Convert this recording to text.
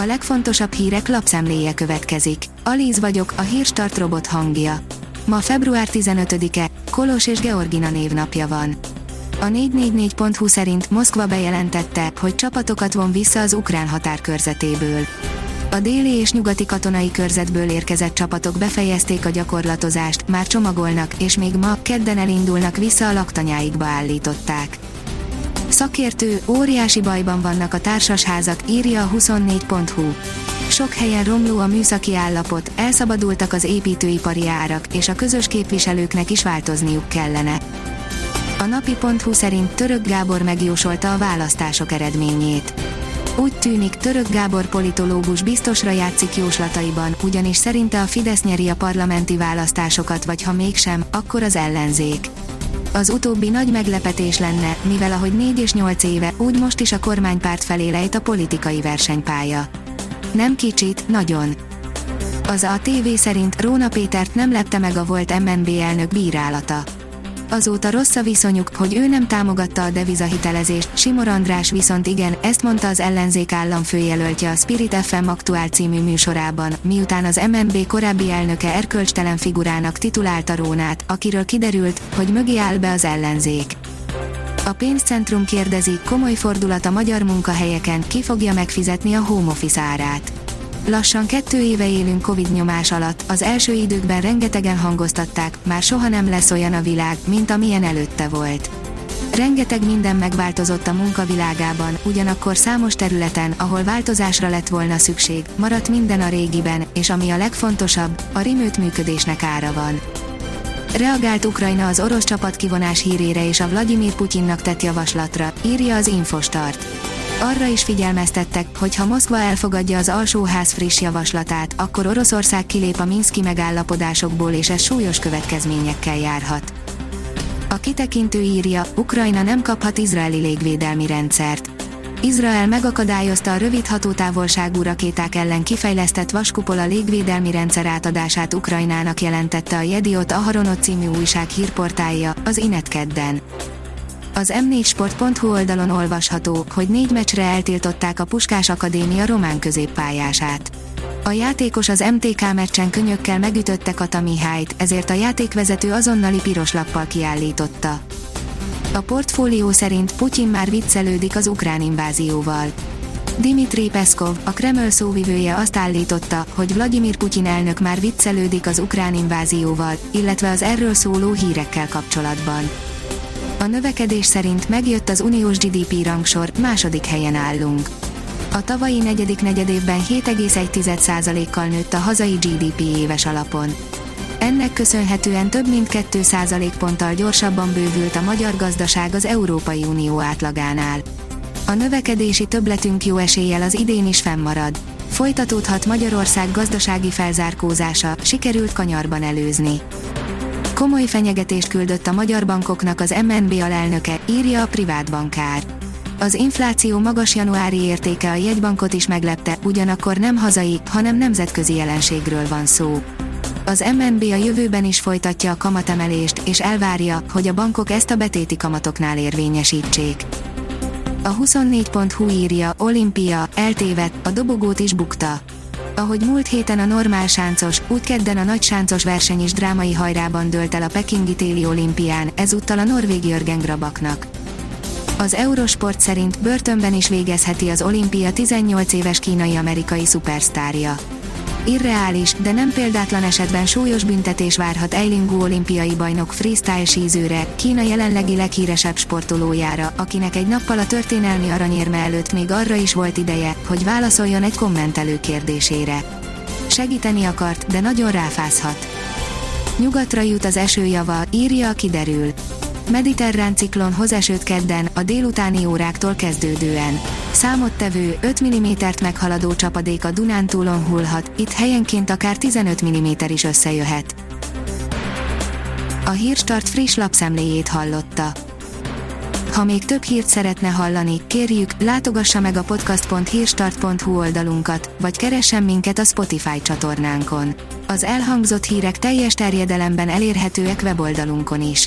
A legfontosabb hírek lapszemléje következik. Alíz vagyok, a hírstart robot hangja. Ma február 15-e, Kolos és Georgina névnapja van. A 444.hu szerint Moszkva bejelentette, hogy csapatokat von vissza az ukrán határkörzetéből. A déli és nyugati katonai körzetből érkezett csapatok befejezték a gyakorlatozást, már csomagolnak, és még ma, kedden elindulnak vissza a laktanyáikba állították. Szakértő, óriási bajban vannak a társasházak, írja a 24.hu. Sok helyen romló a műszaki állapot, elszabadultak az építőipari árak, és a közös képviselőknek is változniuk kellene. A napi.hu szerint Török Gábor megjósolta a választások eredményét. Úgy tűnik, Török Gábor politológus biztosra játszik jóslataiban, ugyanis szerinte a Fidesz nyeri a parlamenti választásokat, vagy ha mégsem, akkor az ellenzék. Az utóbbi nagy meglepetés lenne, mivel ahogy 4 és 8 éve, úgy most is a kormánypárt felé lejt a politikai versenypálya. Nem kicsit, nagyon. Az a TV szerint Róna Pétert nem lepte meg a volt MNB elnök bírálata. Azóta rossz a viszonyuk, hogy ő nem támogatta a devizahitelezést, Simor András viszont igen, ezt mondta az ellenzék államfőjelöltje a Spirit FM aktuál című műsorában, miután az MNB korábbi elnöke erkölcstelen figurának titulálta Rónát, akiről kiderült, hogy mögé áll be az ellenzék. A pénzcentrum kérdezi, komoly fordulat a magyar munkahelyeken, ki fogja megfizetni a home office árát. Lassan kettő éve élünk Covid nyomás alatt, az első időkben rengetegen hangoztatták, már soha nem lesz olyan a világ, mint amilyen előtte volt. Rengeteg minden megváltozott a munkavilágában, ugyanakkor számos területen, ahol változásra lett volna szükség, maradt minden a régiben, és ami a legfontosabb, a remote működésnek ára van. Reagált Ukrajna az orosz csapat kivonás hírére és a Vladimir Putyinnak tett javaslatra, írja az Infostart. Arra is figyelmeztettek, hogy ha Moszkva elfogadja az alsóház friss javaslatát, akkor Oroszország kilép a Minszki megállapodásokból és ez súlyos következményekkel járhat. A kitekintő írja, Ukrajna nem kaphat izraeli légvédelmi rendszert. Izrael megakadályozta a rövid hatótávolságú rakéták ellen kifejlesztett vaskupola légvédelmi rendszer átadását Ukrajnának jelentette a Jediot Aharonot című újság hírportálja, az Inet kedden. Az m4sport.hu oldalon olvasható, hogy négy meccsre eltiltották a Puskás Akadémia román középpályását. A játékos az MTK meccsen könyökkel megütötte Kata Mihályt, ezért a játékvezető azonnali piros lappal kiállította. A portfólió szerint Putyin már viccelődik az ukrán invázióval. Dimitri Peszkov, a Kreml szóvivője azt állította, hogy Vladimir Putyin elnök már viccelődik az ukrán invázióval, illetve az erről szóló hírekkel kapcsolatban. A növekedés szerint megjött az uniós GDP rangsor, második helyen állunk. A tavalyi negyedik negyedévben 7,1%-kal nőtt a hazai GDP éves alapon. Ennek köszönhetően több mint 2% ponttal gyorsabban bővült a magyar gazdaság az Európai Unió átlagánál. A növekedési többletünk jó eséllyel az idén is fennmarad. Folytatódhat Magyarország gazdasági felzárkózása, sikerült kanyarban előzni. Komoly fenyegetést küldött a magyar bankoknak az MNB alelnöke, írja a privát bankár. Az infláció magas januári értéke a jegybankot is meglepte, ugyanakkor nem hazai, hanem nemzetközi jelenségről van szó. Az MNB a jövőben is folytatja a kamatemelést, és elvárja, hogy a bankok ezt a betéti kamatoknál érvényesítsék. A 24.hu írja, Olimpia, eltévedt, a dobogót is bukta ahogy múlt héten a normál sáncos, úgy kedden a nagy sáncos verseny is drámai hajrában dőlt el a Pekingi téli olimpián, ezúttal a norvég Jörgen Grabaknak. Az Eurosport szerint börtönben is végezheti az olimpia 18 éves kínai-amerikai szupersztárja. Irreális, de nem példátlan esetben súlyos büntetés várhat Eilingu olimpiai bajnok freestyle sízőre, Kína jelenlegi leghíresebb sportolójára, akinek egy nappal a történelmi aranyérme előtt még arra is volt ideje, hogy válaszoljon egy kommentelő kérdésére. Segíteni akart, de nagyon ráfázhat. Nyugatra jut az esőjava, írja a kiderül mediterrán ciklon hoz esőt kedden, a délutáni óráktól kezdődően. Számottevő, 5 mm-t meghaladó csapadék a Dunántúlon hullhat, itt helyenként akár 15 mm is összejöhet. A Hírstart friss lapszemléjét hallotta. Ha még több hírt szeretne hallani, kérjük, látogassa meg a podcast.hírstart.hu oldalunkat, vagy keressen minket a Spotify csatornánkon. Az elhangzott hírek teljes terjedelemben elérhetőek weboldalunkon is.